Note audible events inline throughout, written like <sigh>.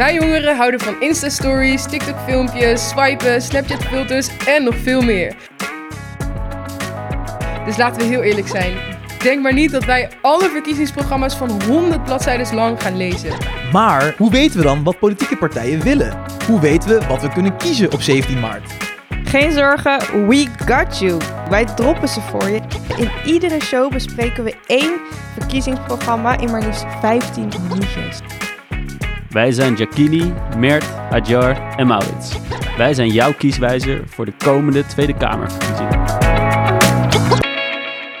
Wij jongeren houden van Insta-stories, TikTok-filmpjes, swipen, Snapchat-filters en nog veel meer. Dus laten we heel eerlijk zijn. Denk maar niet dat wij alle verkiezingsprogramma's van 100 bladzijden lang gaan lezen. Maar hoe weten we dan wat politieke partijen willen? Hoe weten we wat we kunnen kiezen op 17 maart? Geen zorgen, we got you. Wij droppen ze voor je. In iedere show bespreken we één verkiezingsprogramma in maar liefst 15 minuutjes. Wij zijn Jacquini, Mert, Adjar en Maurits. Wij zijn jouw kieswijzer voor de komende Tweede Kamerverkiezingen.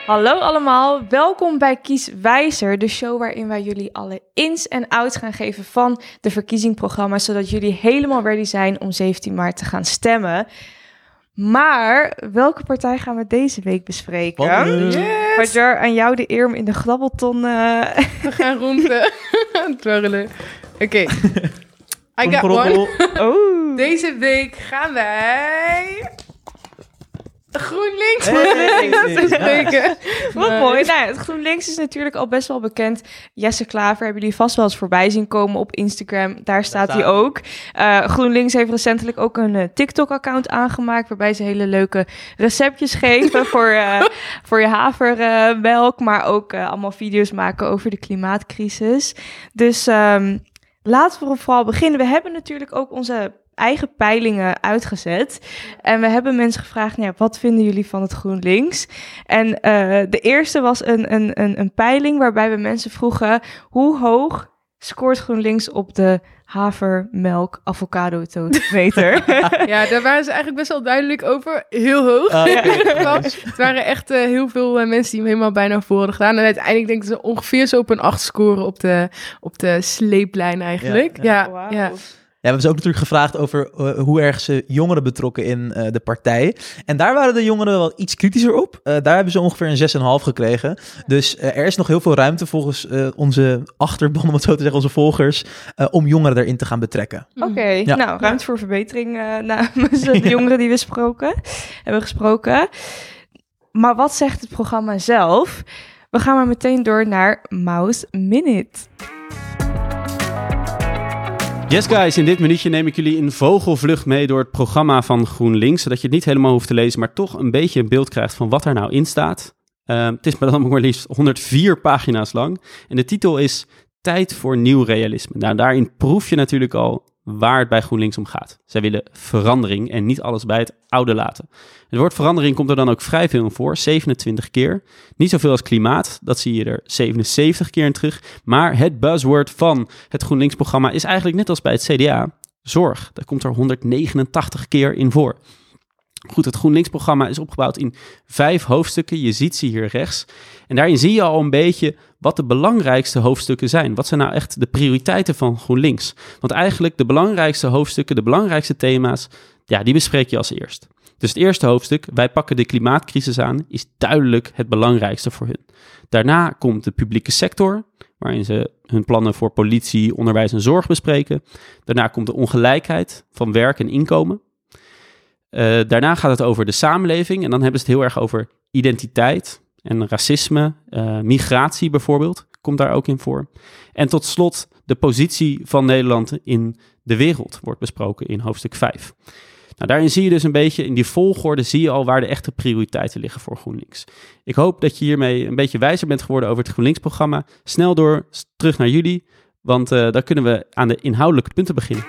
Hallo allemaal, welkom bij Kieswijzer, de show waarin wij jullie alle ins en outs gaan geven van de verkiezingsprogramma's, zodat jullie helemaal ready zijn om 17 maart te gaan stemmen. Maar welke partij gaan we deze week bespreken? Yes! Adjar, aan jou de eer om in de grabbelton... eh, We gaan rond eh, <laughs> dwarrelen. Oké. <laughs> I got one. <laughs> Oh. Deze week gaan wij... GroenLinks Hey. bespreken. Wat Maar- mooi. Nou, het GroenLinks is natuurlijk al best wel bekend. Jesse Klaver hebben jullie vast wel eens voorbij zien komen op Instagram. Daar staat hij staat hij. ook. Eh, GroenLinks heeft recentelijk ook een eh, TikTok-account aangemaakt... waarbij ze hele leuke receptjes geven <laughs> voor, eh, voor je havermelk... maar ook allemaal video's maken over de klimaatcrisis. Dus ehm, laten we vooral beginnen. We hebben natuurlijk ook onze eigen peilingen uitgezet. En we hebben mensen gevraagd, nou ja, wat vinden jullie van het GroenLinks? En eh, de eerste was een, een, een, een peiling waarbij we mensen vroegen... hoe hoog scoort GroenLinks op de havermelk avocado toastmeter? <laughs> Ja, daar waren ze eigenlijk best wel duidelijk over. Heel hoog. Ah. Ja, <laughs> het waren echt eh, heel veel eh, mensen die hem helemaal bijna voor hadden gedaan. En uiteindelijk denk ik dat ze ongeveer zo op een 8 scoren op de, op de sleeplijn eigenlijk. Ja, Ja, Wauw. ja. Ja, we hebben ze ook natuurlijk gevraagd over eh, hoe erg ze jongeren betrokken in eh, de partij. En daar waren de jongeren wel iets kritischer op. Eh, daar hebben ze ongeveer een 6,5 gekregen. Dus er is nog heel veel ruimte volgens eh, onze achterban, <laughs> om het zo te zeggen, onze volgers, eh, om jongeren erin te gaan betrekken. Oké, Ja. nou, ruimte voor verbetering eh, <laughs> namens de jongeren die we gesproken, hebben gesproken. Maar wat zegt het programma zelf? We gaan maar meteen door naar Mouse Minute. Yes guys, in dit minuutje neem ik jullie in vogelvlucht mee door het programma van GroenLinks, zodat je het niet helemaal hoeft te lezen, maar toch een beetje een beeld krijgt van wat er nou in staat. Ehm, het is maar dan maar liefst 104 pagina's lang en de titel is Tijd voor nieuw realisme. Nou, daarin proef je natuurlijk al waar het bij GroenLinks om gaat. Zij willen verandering en niet alles bij het oude laten. Het woord verandering komt er dan ook vrij veel in voor, 27 keer. Niet zoveel als klimaat, dat zie je er 77 keer in terug. Maar het buzzword van het GroenLinks-programma is eigenlijk net als bij het CDA, zorg. Daar komt er 189 keer in voor. Goed, het GroenLinks-programma is opgebouwd in vijf hoofdstukken. Je ziet ze hier rechts. En daarin zie je al een beetje wat de belangrijkste hoofdstukken zijn. Wat zijn nou echt de prioriteiten van GroenLinks? Want eigenlijk de belangrijkste hoofdstukken, de belangrijkste thema's, ja, die bespreek je als eerst. Dus het eerste hoofdstuk, wij pakken de klimaatcrisis aan, is duidelijk het belangrijkste voor hun. Daarna komt de publieke sector, waarin ze hun plannen voor politie, onderwijs en zorg bespreken. Daarna komt de ongelijkheid van werk en inkomen. Eh, daarna gaat het over de samenleving en dan hebben ze het heel erg over identiteit en racisme, eh, migratie bijvoorbeeld, komt daar ook in voor. En tot slot de positie van Nederland in de wereld wordt besproken in hoofdstuk 5. Nou, daarin zie je dus een beetje, in die volgorde zie je al waar de echte prioriteiten liggen voor GroenLinks. Ik hoop dat je hiermee een beetje wijzer bent geworden over het GroenLinks-programma. Snel door, terug naar jullie, want eh, dan kunnen we aan de inhoudelijke punten beginnen.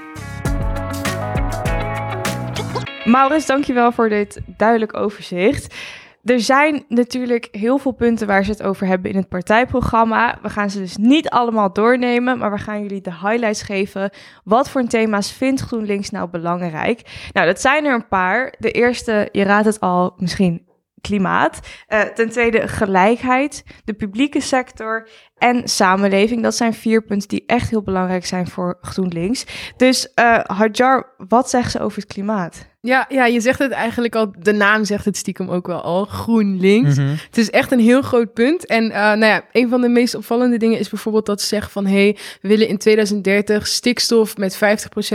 Maurits, dankjewel voor dit duidelijk overzicht. Er zijn natuurlijk heel veel punten waar ze het over hebben in het partijprogramma. We gaan ze dus niet allemaal doornemen, maar we gaan jullie de highlights geven. Wat voor thema's vindt GroenLinks nou belangrijk? Nou, dat zijn er een paar. De eerste, je raadt het al, misschien klimaat. Eh, ten tweede gelijkheid, de publieke sector en samenleving. Dat zijn vier punten die echt heel belangrijk zijn voor GroenLinks. Dus eh Hadjar, wat zegt ze over het klimaat? Ja, ja, je zegt het eigenlijk al, de naam zegt het stiekem ook wel al, GroenLinks. Mhm. Het is echt een heel groot punt. En eh, nou ja, een van de meest opvallende dingen is bijvoorbeeld dat ze zeggen van... hé, hey, we willen in 2030 stikstof met 50%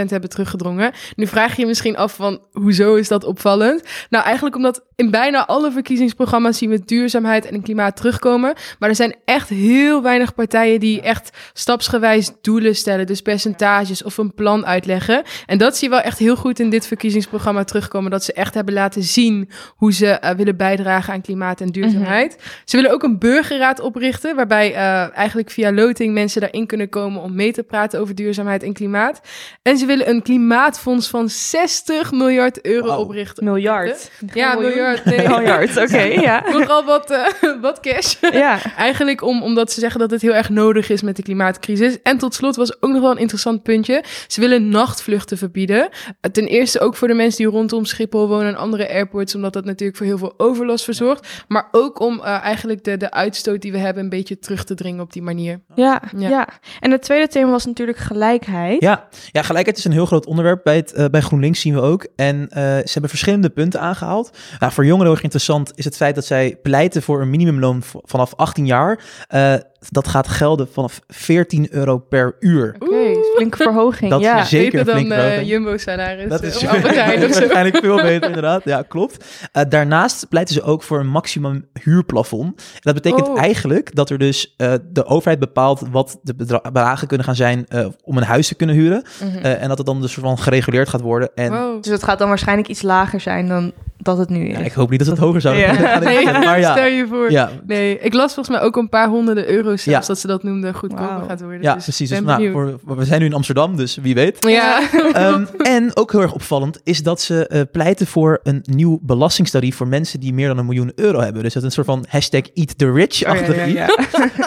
hebben teruggedrongen. Nu vraag je je misschien af van, hoezo is dat opvallend? Nou, eigenlijk omdat in bijna alle verkiezingsprogramma's zien we duurzaamheid en klimaat terugkomen. Maar er zijn echt heel weinig partijen die echt stapsgewijs doelen stellen. Dus percentages of een plan uitleggen. En dat zie je wel echt heel goed in dit verkiezingsprogramma terugkomen. Dat ze echt hebben laten zien hoe ze eh, willen bijdragen aan klimaat en duurzaamheid. Ze willen ook een burgerraad oprichten, waarbij eh, eigenlijk via loting mensen daarin kunnen komen om mee te praten over duurzaamheid en klimaat. En ze willen een klimaatfonds van 60 miljard euro oprichten. Miljard. Ja, miljoen. miljard. <laughs> Nee. Miljard, oké, ja. Nogal wat, eh, wat cash. Ja, <laughs> Eigenlijk om, omdat ze zeggen dat het heel erg nodig is met de klimaatcrisis. En tot slot was ook nog wel een interessant puntje. Ze willen nachtvluchten verbieden. Ten eerste ook voor de mensen die rondom Schiphol wonen en andere airports. Omdat dat natuurlijk voor heel veel overlast verzorgt. Maar ook om eh, eigenlijk de, de uitstoot die we hebben een beetje terug te dringen op die manier. ja, Ja. ja. En het tweede thema was natuurlijk gelijkheid. Ja, ja, gelijkheid is een heel groot onderwerp bij, het, eh, bij GroenLinks zien we ook. En eh, ze hebben verschillende punten aangehaald. Nou, voor jongeren heel erg interessant is het feit dat zij pleiten voor een minimumloon vanaf 18 jaar. Eh, dat gaat gelden vanaf 14 euro per uur. Flinke verhoging. Dat ja. is zeker Beter een dan flinke eh, verhoging. Jumbo-salaris. Dat eh, is waarschijnlijk <laughs> veel beter, <laughs> inderdaad. Ja, klopt. Eh, daarnaast pleiten ze ook voor een maximum huurplafond. En dat betekent Oh. eigenlijk dat er dus eh, de overheid bepaalt wat de bedra- bedragen kunnen gaan zijn eh, om een huis te kunnen huren. Mhm. Eh, en dat het dan dus van gereguleerd gaat worden. En Wow. Dus het gaat dan waarschijnlijk iets lager zijn dan dat het nu is. ja, ik hoop niet dat het hoger zou Ja. gaan. <laughs> Nee, Maar ja, stel je voor. ja, Nee, ik las volgens mij ook een paar honderden euro's zelfs Ja. dat ze dat noemden goedkoper gaat worden. ja Dus precies. ben Dus, nou, voor, we zijn nu in Amsterdam, dus wie weet. Ja. <laughs> Ehm, en ook heel erg opvallend is dat ze eh, pleiten voor een nieuw belastingstarief voor mensen die meer dan een miljoen euro hebben. Dus dat is een soort van hashtag eat the rich Oh, ja, achtig ja, iets. ja.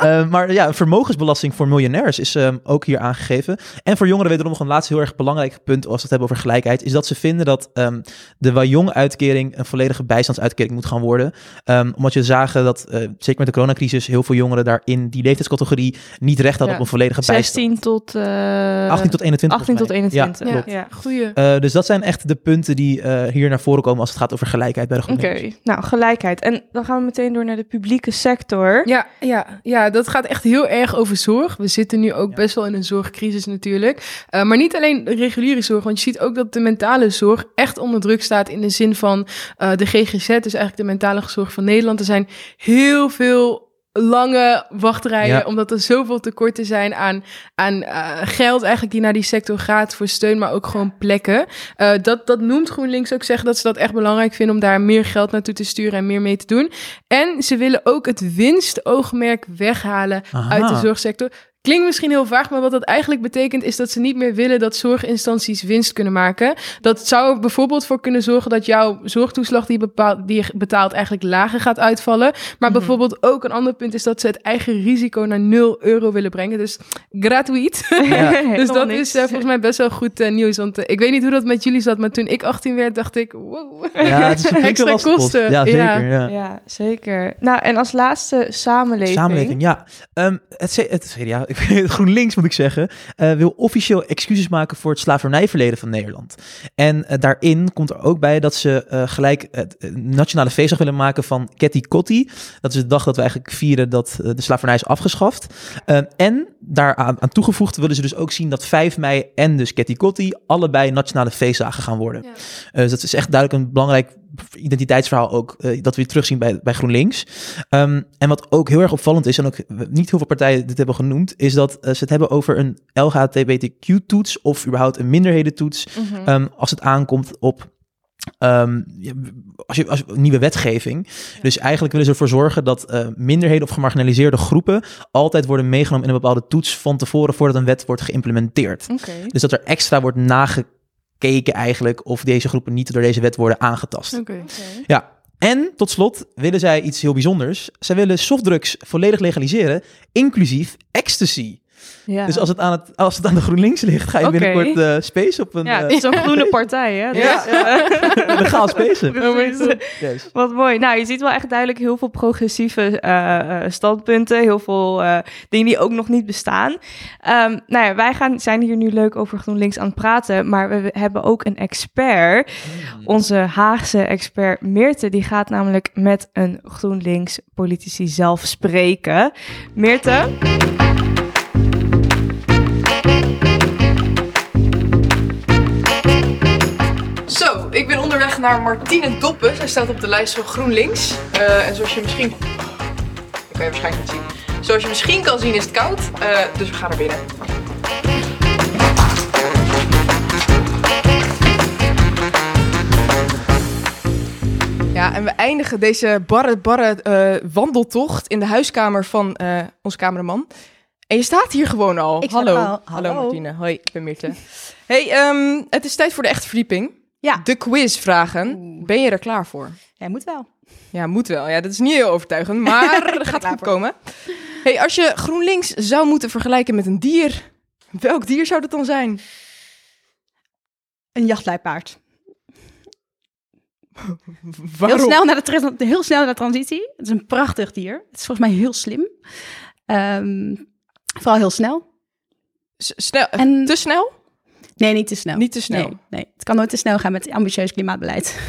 <laughs> Eh, maar ja, vermogensbelasting voor miljonairs is ehm, ook hier aangegeven. En voor jongeren wederom nog een laatste heel erg belangrijk punt als we het hebben over gelijkheid, is dat ze vinden dat ehm, de Wajong-uitkering een volledige bijstandsuitkering moet gaan worden. Ehm, omdat je zagen dat, eh, zeker met de coronacrisis, heel veel jongeren daar in die leeftijdscategorie niet recht hadden Ja. op een volledige bijstand. 16 tot... eh 18 tot 21. 18 tot volgens mij. 21. Ja, klopt. Ja. Goeie. Eh, dus dat zijn echt de punten die eh, hier naar voren komen als het gaat over gelijkheid bij de Oké, GroenLinks. nou gelijkheid. En dan gaan we meteen door naar de publieke sector. Ja, ja, ja, dat gaat echt heel erg over zorg. We zitten nu ook best wel in een zorgcrisis natuurlijk. Eh, maar niet alleen de reguliere zorg, want je ziet ook dat de mentale zorg echt onder druk staat in de zin van eh, de GGZ, dus eigenlijk de mentale zorg van Nederland. Er zijn heel veel lange wachtrijen, Ja. omdat er zoveel tekorten zijn aan, aan eh, geld eigenlijk die naar die sector gaat voor steun, maar ook gewoon plekken. Eh, dat, dat noemt GroenLinks ook zeggen dat ze dat echt belangrijk vinden om daar meer geld naartoe te sturen en meer mee te doen. En ze willen ook het winstoogmerk weghalen Aha. uit de zorgsector. Klinkt misschien heel vaag, maar wat dat eigenlijk betekent is dat ze niet meer willen dat zorginstanties winst kunnen maken. Dat zou er bijvoorbeeld voor kunnen zorgen dat jouw zorgtoeslag die je, bepaalt, die je betaalt eigenlijk lager gaat uitvallen. Maar Mhm. bijvoorbeeld ook een ander punt is dat ze het eigen risico naar 0 euro willen brengen. Dus gratuit. Ja. <laughs> dus dat is eh, volgens mij best wel goed eh, nieuws. Want eh, ik weet niet hoe dat met jullie zat, maar toen ik 18 werd, dacht ik, wow. Ja, het is een <laughs> Extra kosten, Ja, zeker. ja. Ja. Ja, zeker. Nou, en als laatste samenleving. Samenleving, ja. Ehm, het, het weet- GroenLinks moet ik zeggen, eh, wil officieel excuses maken voor het slavernijverleden van Nederland. En eh, daarin komt er ook bij dat ze eh, gelijk het nationale feestdag willen maken van Ketty Kotti. Dat is de dag dat we eigenlijk vieren dat de slavernij is afgeschaft. En daaraan aan toegevoegd willen ze dus ook zien dat 5 mei en dus Ketty Kotti allebei nationale feestdagen gaan worden. Ja. Dus dat is echt duidelijk een belangrijk identiteitsverhaal ook, eh, dat we terugzien bij, bij GroenLinks. Ehm, en wat ook heel erg opvallend is, en ook niet heel veel partijen dit hebben genoemd, is dat eh, ze het hebben over een LHTBTQ-toets of überhaupt een minderhedentoets Mhm. ehm, als het aankomt op ehm, ja, als je, als nieuwe wetgeving. Dus eigenlijk willen ze ervoor zorgen dat eh, minderheden of gemarginaliseerde groepen altijd worden meegenomen in een bepaalde toets van tevoren voordat een wet wordt geïmplementeerd. Dus dat er extra wordt nagekeken eigenlijk of deze groepen niet door deze wet worden aangetast. Oké. Ja. En tot slot willen zij iets heel bijzonders. Zij willen softdrugs volledig legaliseren, inclusief ecstasy. Ja. Dus als het, aan het, als het aan de GroenLinks ligt, ga je binnenkort eh space op een ja, eh, het is een <laughs> groene partij, hè? Dus, Ja. eh, legaal <laughs> spacen. <laughs> Yes. Wat mooi. Nou, je ziet wel echt duidelijk heel veel progressieve eh, standpunten. Heel veel eh, dingen die ook nog niet bestaan. Ehm, nou ja, wij gaan, zijn hier nu leuk over GroenLinks aan het praten. Maar we hebben ook een expert. Onze Haagse expert Meerte. Die gaat namelijk met een GroenLinks politici zelf spreken. Meerte? Naar Martine Doppen. Zij staat op de lijst van GroenLinks. Eh, en zoals je misschien... Dat kan je waarschijnlijk niet zien. Zoals je misschien kan zien is het koud. eh, dus we gaan naar binnen. Ja, en we eindigen deze barre, barre eh, wandeltocht in de huiskamer van eh onze cameraman. En je staat hier gewoon al. Ik sta hallo. al. hallo. Hallo. Martine. Hoi, ik ben Mirte. hey, ehm, het is tijd voor de echte verdieping. Ja. De quizvragen. Oeh. Ben je er klaar voor? Jij moet wel. Ja, moet wel. Ja, dat is niet heel overtuigend, maar <laughs> gaat goed voor. komen. Hey, als je GroenLinks zou moeten vergelijken met een dier, welk dier zou dat dan zijn? Een jachtluipaard. <laughs> Waarom? Heel snel, naar de heel snel naar de transitie. Het is een prachtig dier. Het is volgens mij heel slim. Ehm, vooral heel snel. S- snel, En- te snel? Nee, niet te snel. Niet te snel. Nee, nee, het kan nooit te snel gaan met ambitieus klimaatbeleid.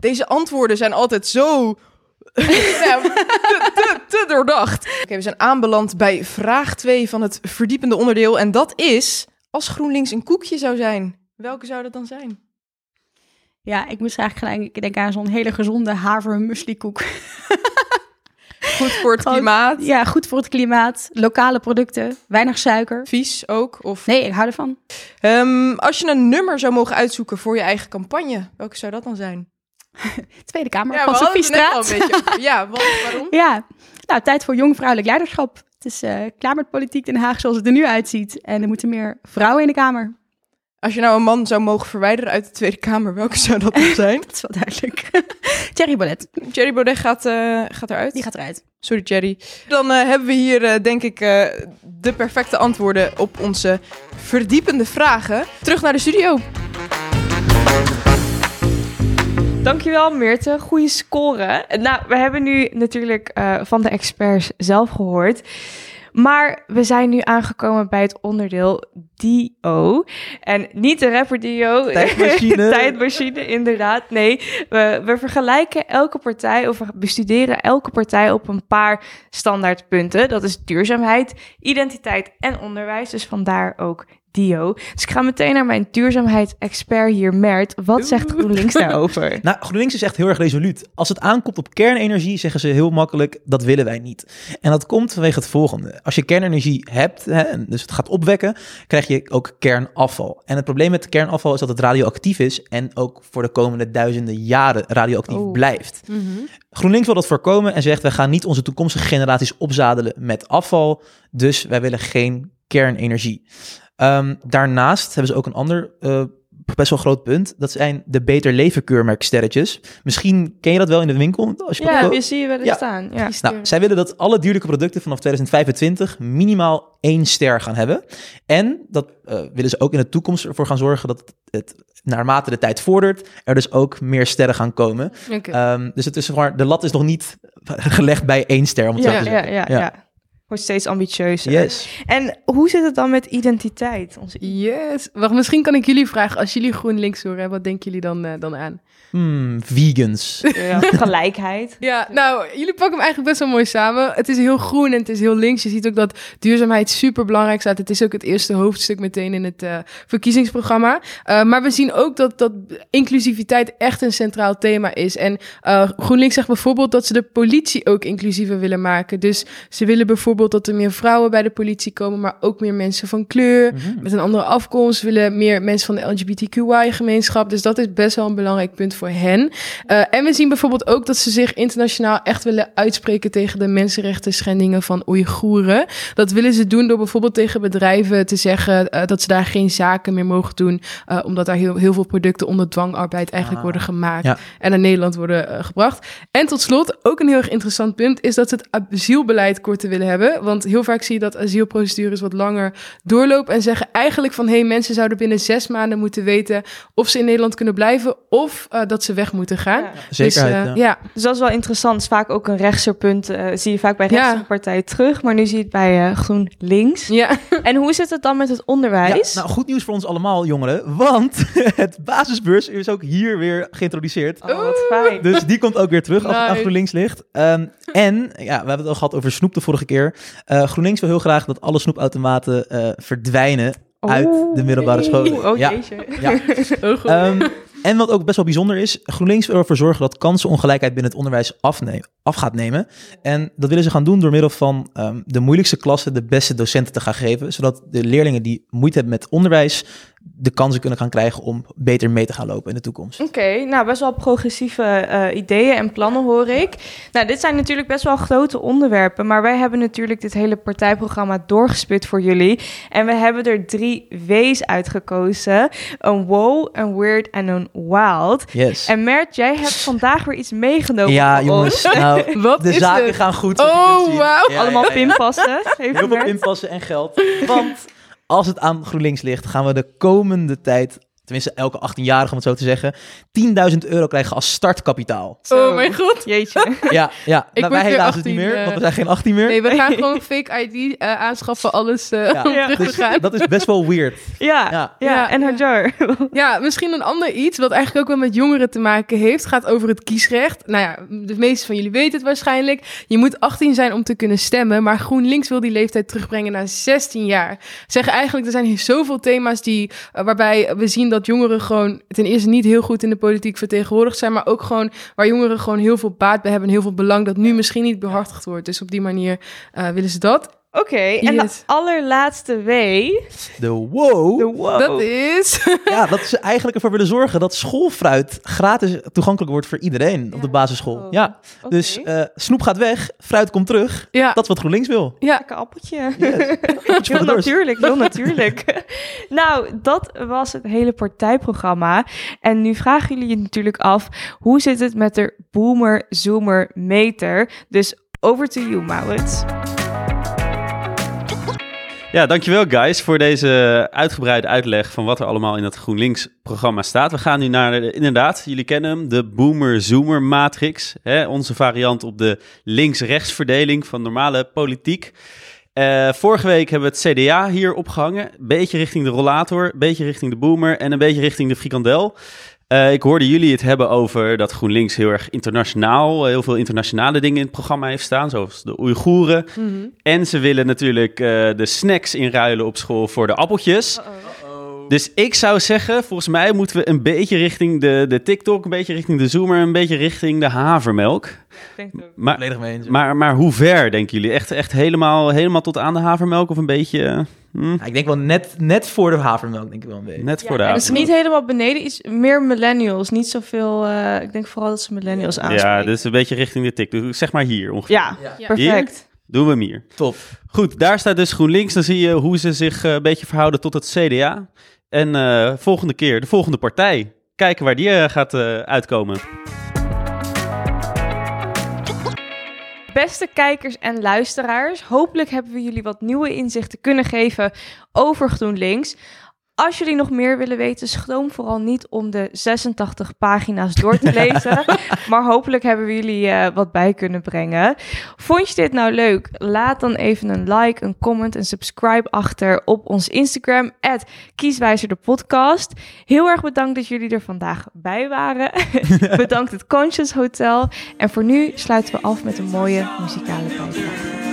Deze antwoorden zijn altijd zo <laughs> te, te, te doordacht. Oké, we zijn aanbeland bij vraag 2 van het verdiepende onderdeel. En dat is, als GroenLinks een koekje zou zijn, welke zou dat dan zijn? Ja, ik moest eigenlijk gelijk denken aan zo'n hele gezonde haver muesli koek. <laughs> Goed voor het Gewoon- klimaat? Ja, goed voor het klimaat. Lokale producten, weinig suiker. Vies ook? Of... Nee, ik hou ervan. Ehm, als je een nummer zou mogen uitzoeken voor je eigen campagne, welke zou dat dan zijn? <laughs> Tweede Kamer Ja, van we hadden Sophie het net al Straat. een beetje over. <laughs> Ja, wat, waarom? Ja, nou, tijd voor jong vrouwelijk leiderschap. Het is eh, klaar met politiek Den Haag zoals het er nu uitziet. En er moeten meer vrouwen in de Kamer. Als je nou een man zou mogen verwijderen uit de Tweede Kamer, welke zou dat dan <laughs> zijn? Dat is wel duidelijk. Thierry Baudet, Thierry Baudet gaat, eh, gaat eruit. die gaat eruit. Sorry, Thierry. Dan eh, hebben we hier, eh, denk ik, eh, de perfecte antwoorden op onze verdiepende vragen. Terug naar de studio. Dankjewel Meerte, goede score. Nou, we hebben nu natuurlijk eh, van de experts zelf gehoord. Maar we zijn nu aangekomen bij het onderdeel Dio. En niet de rapper Dio. <laughs> Tijdmachine. Tijdmachine, inderdaad. Nee, we, we vergelijken elke partij of we bestuderen elke partij op een paar standaardpunten. Dat is duurzaamheid, identiteit en onderwijs. Dus vandaar ook Dio. Dus ik ga meteen naar mijn duurzaamheidsexpert hier, Mert. Wat zegt GroenLinks daarover? <laughs> Nou, GroenLinks is echt heel erg resoluut. Als het aankomt op kernenergie, zeggen ze heel makkelijk, dat willen wij niet. En dat komt vanwege het volgende. Als je kernenergie hebt, hè, en dus het gaat opwekken, krijg je ook kernafval. En het probleem met kernafval is dat het radioactief is en ook voor de komende duizenden jaren radioactief Oh. blijft. GroenLinks wil dat voorkomen en zegt, wij gaan niet onze toekomstige generaties opzadelen met afval, dus wij willen geen kernenergie. Ehm, daarnaast hebben ze ook een ander eh, best wel groot punt. Dat zijn de Beter Leven keurmerksterretjes. Misschien ken je dat wel in de winkel. Als je Ja, je zie je wel eens Ja. staan. Ja. nou, zij willen dat alle dierlijke producten vanaf 2025 minimaal één ster gaan hebben. En dat eh, willen ze ook in de toekomst ervoor gaan zorgen dat het, naarmate de tijd vordert, er dus ook meer sterren gaan komen. Ehm, dus het is zeg maar, de lat is nog niet <laughs> gelegd bij één ster, om het zo Ja, te ja, zeggen. ja, Ja. ja. Wordt steeds ambitieuzer. Yes. En hoe zit het dan met identiteit? Onze Yes. Wacht, misschien kan ik jullie vragen, als jullie GroenLinks horen, wat denken jullie dan, eh, dan aan? Hmm, vegans. ja, <laughs> gelijkheid. Ja, nou, jullie pakken hem eigenlijk best wel mooi samen. Het is heel groen en het is heel links. Je ziet ook dat duurzaamheid super belangrijk staat. Het is ook het eerste hoofdstuk meteen in het eh, verkiezingsprogramma. Eh, maar we zien ook dat, dat inclusiviteit echt een centraal thema is. En eh, GroenLinks zegt bijvoorbeeld dat ze de politie ook inclusiever willen maken. Dus ze willen bijvoorbeeld dat er meer vrouwen bij de politie komen, maar ook meer mensen van kleur Mhm. met een andere afkomst, willen meer mensen van de LGBTQI-gemeenschap. Dus dat is best wel een belangrijk punt voor hen. Eh, en we zien bijvoorbeeld ook dat ze zich internationaal echt willen uitspreken tegen de mensenrechten schendingen van Oeigoeren. Dat willen ze doen door bijvoorbeeld tegen bedrijven te zeggen eh, dat ze daar geen zaken meer mogen doen, eh, omdat daar heel, heel veel producten onder dwangarbeid eigenlijk Ah, worden gemaakt ja. en naar Nederland worden gebracht. En tot slot, ook een heel erg interessant punt, is dat ze het asielbeleid korter willen hebben. Hebben. Want heel vaak zie je dat asielprocedures wat langer doorlopen en zeggen eigenlijk van hé, hey, mensen zouden binnen zes maanden moeten weten of ze in Nederland kunnen blijven of eh, dat ze weg moeten gaan. Ja. Zekerheid, Dus, eh, ja. ja. Dus dat is wel interessant. Is vaak ook een rechtser punt. eh, zie je vaak bij Ja. rechtse partijen terug. Maar nu zie je het bij eh, GroenLinks. Ja. En hoe zit het dan met het Ja, onderwijs? nou, goed nieuws voor ons allemaal, jongeren. Want <laughs> het basisbeurs is ook hier weer geïntroduceerd. Oh, wat fijn. Dus die komt ook weer terug als het aan Nice. GroenLinks ligt. Ehm, en, ja, we hebben het al gehad over snoep de vorige keer. Eh, GroenLinks wil heel graag dat alle snoepautomaten eh, verdwijnen uit de middelbare scholen. Oh ja. jeetje. Ja. <laughs> Oh, goed. Ehm, en wat ook best wel bijzonder is, GroenLinks wil ervoor zorgen dat kansenongelijkheid binnen het onderwijs afne- af gaat nemen. En dat willen ze gaan doen door middel van ehm, de moeilijkste klassen de beste docenten te gaan geven, zodat de leerlingen die moeite hebben met onderwijs de kansen kunnen gaan krijgen om beter mee te gaan lopen in de toekomst. Oké, nou best wel progressieve eh, ideeën en plannen hoor ik. Nou, dit zijn natuurlijk best wel grote onderwerpen, maar wij hebben natuurlijk dit hele partijprogramma doorgespit voor jullie. En we hebben er drie W's uitgekozen. Een wow, een weird en een wild. Yes. En Mert, jij hebt vandaag weer iets meegenomen ja, jongens, ons. Nou, <laughs> Wat de is zaken gaan goed. zoals je Oh, kunt zien. wauw. Ja, Allemaal ja, ja. pinpassen. Heel veel Mert. pinpassen en geld. Want als het aan GroenLinks ligt, gaan we de komende tijd, tenminste elke 18-jarige om het zo te zeggen, 10.000 euro krijgen als startkapitaal. Zo. oh mijn god. Jeetje. <laughs> Ja, ja. Ik nou, wij helaas het niet 18, meer, want we zijn geen 18 meer. Nee, we gaan <laughs> gewoon fake ID eh, aanschaffen, alles eh, Ja. om Ja. terug te Dus dat is best wel weird. <laughs> Ja, ja. Ja. Ja, en ja. Hajar. Ja, misschien een ander iets wat eigenlijk ook wel met jongeren te maken heeft. Gaat over het kiesrecht. Nou ja, de meeste van jullie weten het waarschijnlijk. Je moet 18 zijn om te kunnen stemmen. Maar GroenLinks wil die leeftijd terugbrengen naar 16 jaar. Zeggen eigenlijk, er zijn hier zoveel thema's die, eh, waarbij we zien dat jongeren gewoon ten eerste niet heel goed in de politiek vertegenwoordigd zijn. Maar ook gewoon waar jongeren gewoon heel veel baat bij hebben en heel veel belang dat nu misschien niet behartigd wordt. Dus op die manier eh, willen ze dat. Oké, en de allerlaatste W. De wow. De wow. Dat is... <laughs> Ja, dat ze eigenlijk ervoor willen zorgen dat schoolfruit gratis toegankelijk wordt voor iedereen op de basisschool. Ja, Oké. dus eh, snoep gaat weg, fruit komt terug. ja, Dat is wat GroenLinks wil. ja. Lekker appeltje. Yes. <laughs> Appeltje Heel natuurlijk, heel <laughs> natuurlijk. nou, dat was het hele partijprogramma. En nu vragen jullie je natuurlijk af, hoe zit het met de boomer-zoomer meter? Dus over to you, Maurits. Ja, dankjewel guys voor deze uitgebreide uitleg van wat er allemaal in het GroenLinks-programma staat. We gaan nu naar, de, inderdaad, jullie kennen hem, de Boomer-Zoomer matrix. Hè, onze variant op de links-rechts verdeling van normale politiek. Eh, vorige week hebben we het CDA hier opgehangen. Beetje richting de rollator, beetje richting de boomer en een beetje richting de frikandel. Eh, ik hoorde jullie het hebben over dat GroenLinks heel erg internationaal, eh, heel veel internationale dingen in het programma heeft staan, zoals de Oeigoeren. Mhm. En ze willen natuurlijk eh, de snacks inruilen op school voor de appeltjes. Dus ik zou zeggen, volgens mij moeten we een beetje richting de, de TikTok, een beetje richting de Zoomer, een beetje richting de havermelk. Maar, Volledig mee eens. maar, maar hoe ver denken jullie? Echt, echt helemaal, helemaal tot aan de havermelk of een beetje hm, Ja, ik denk wel net, net voor de havermelk, denk ik wel een beetje. net voor de Ja, dus havermelk? niet helemaal beneden, iets meer millennials. Niet zoveel, eh, ik denk vooral dat ze millennials aanspreken. Ja, dus een beetje richting de TikTok. Zeg maar hier ongeveer. Ja, Ja. perfect. Doen we hem hier. Top. Goed, daar staat dus GroenLinks. Dan zie je hoe ze zich eh, een beetje verhouden tot het CDA. En eh, volgende keer de volgende partij. Kijken waar die eh, gaat eh, uitkomen. Beste kijkers en luisteraars, hopelijk hebben we jullie wat nieuwe inzichten kunnen geven over GroenLinks. Als jullie nog meer willen weten, schroom vooral niet om de 86 pagina's door te lezen. <laughs> maar hopelijk hebben we jullie eh, wat bij kunnen brengen. Vond je dit nou leuk? Laat dan even een like, een comment en subscribe achter op ons Instagram, Kieswijzer de podcast. Heel erg bedankt dat jullie er vandaag bij waren. <laughs> bedankt het Conscious Hotel. En voor nu sluiten we af met een mooie muzikale bijdrage.